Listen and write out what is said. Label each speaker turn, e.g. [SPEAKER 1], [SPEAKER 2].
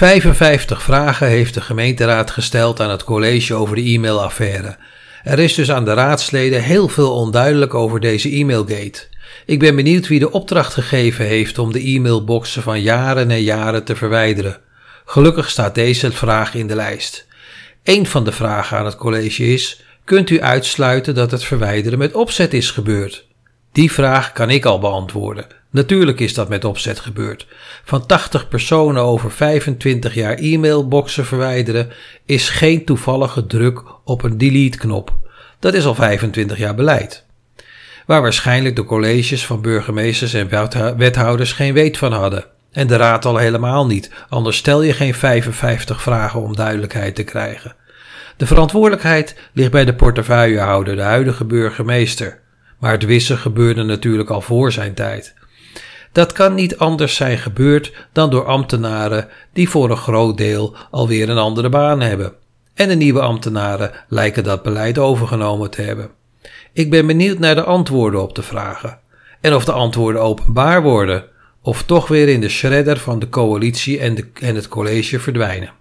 [SPEAKER 1] 55 vragen heeft de gemeenteraad gesteld aan het college over de e-mailaffaire. Er is dus aan de raadsleden heel veel onduidelijk over deze e-mailgate. Ik ben benieuwd wie de opdracht gegeven heeft om de e-mailboxen van jaren en jaren te verwijderen. Gelukkig staat deze vraag in de lijst. Een van de vragen aan het college is: kunt u uitsluiten dat het verwijderen met opzet is gebeurd? Die vraag kan ik al beantwoorden. Natuurlijk is dat met opzet gebeurd. Van 80 personen over 25 jaar e-mailboxen verwijderen is geen toevallige druk op een delete-knop. Dat is al 25 jaar beleid. Waar waarschijnlijk de colleges van burgemeesters en wethouders geen weet van hadden. En de raad al helemaal niet, anders stel je geen 55 vragen om duidelijkheid te krijgen. De verantwoordelijkheid ligt bij de portefeuillehouder, de huidige burgemeester. Maar het wissen gebeurde natuurlijk al voor zijn tijd. Dat kan niet anders zijn gebeurd dan door ambtenaren die voor een groot deel alweer een andere baan hebben. En de nieuwe ambtenaren lijken dat beleid overgenomen te hebben. Ik ben benieuwd naar de antwoorden op de vragen. En of de antwoorden openbaar worden, of toch weer in de shredder van de coalitie en, de, en het college verdwijnen.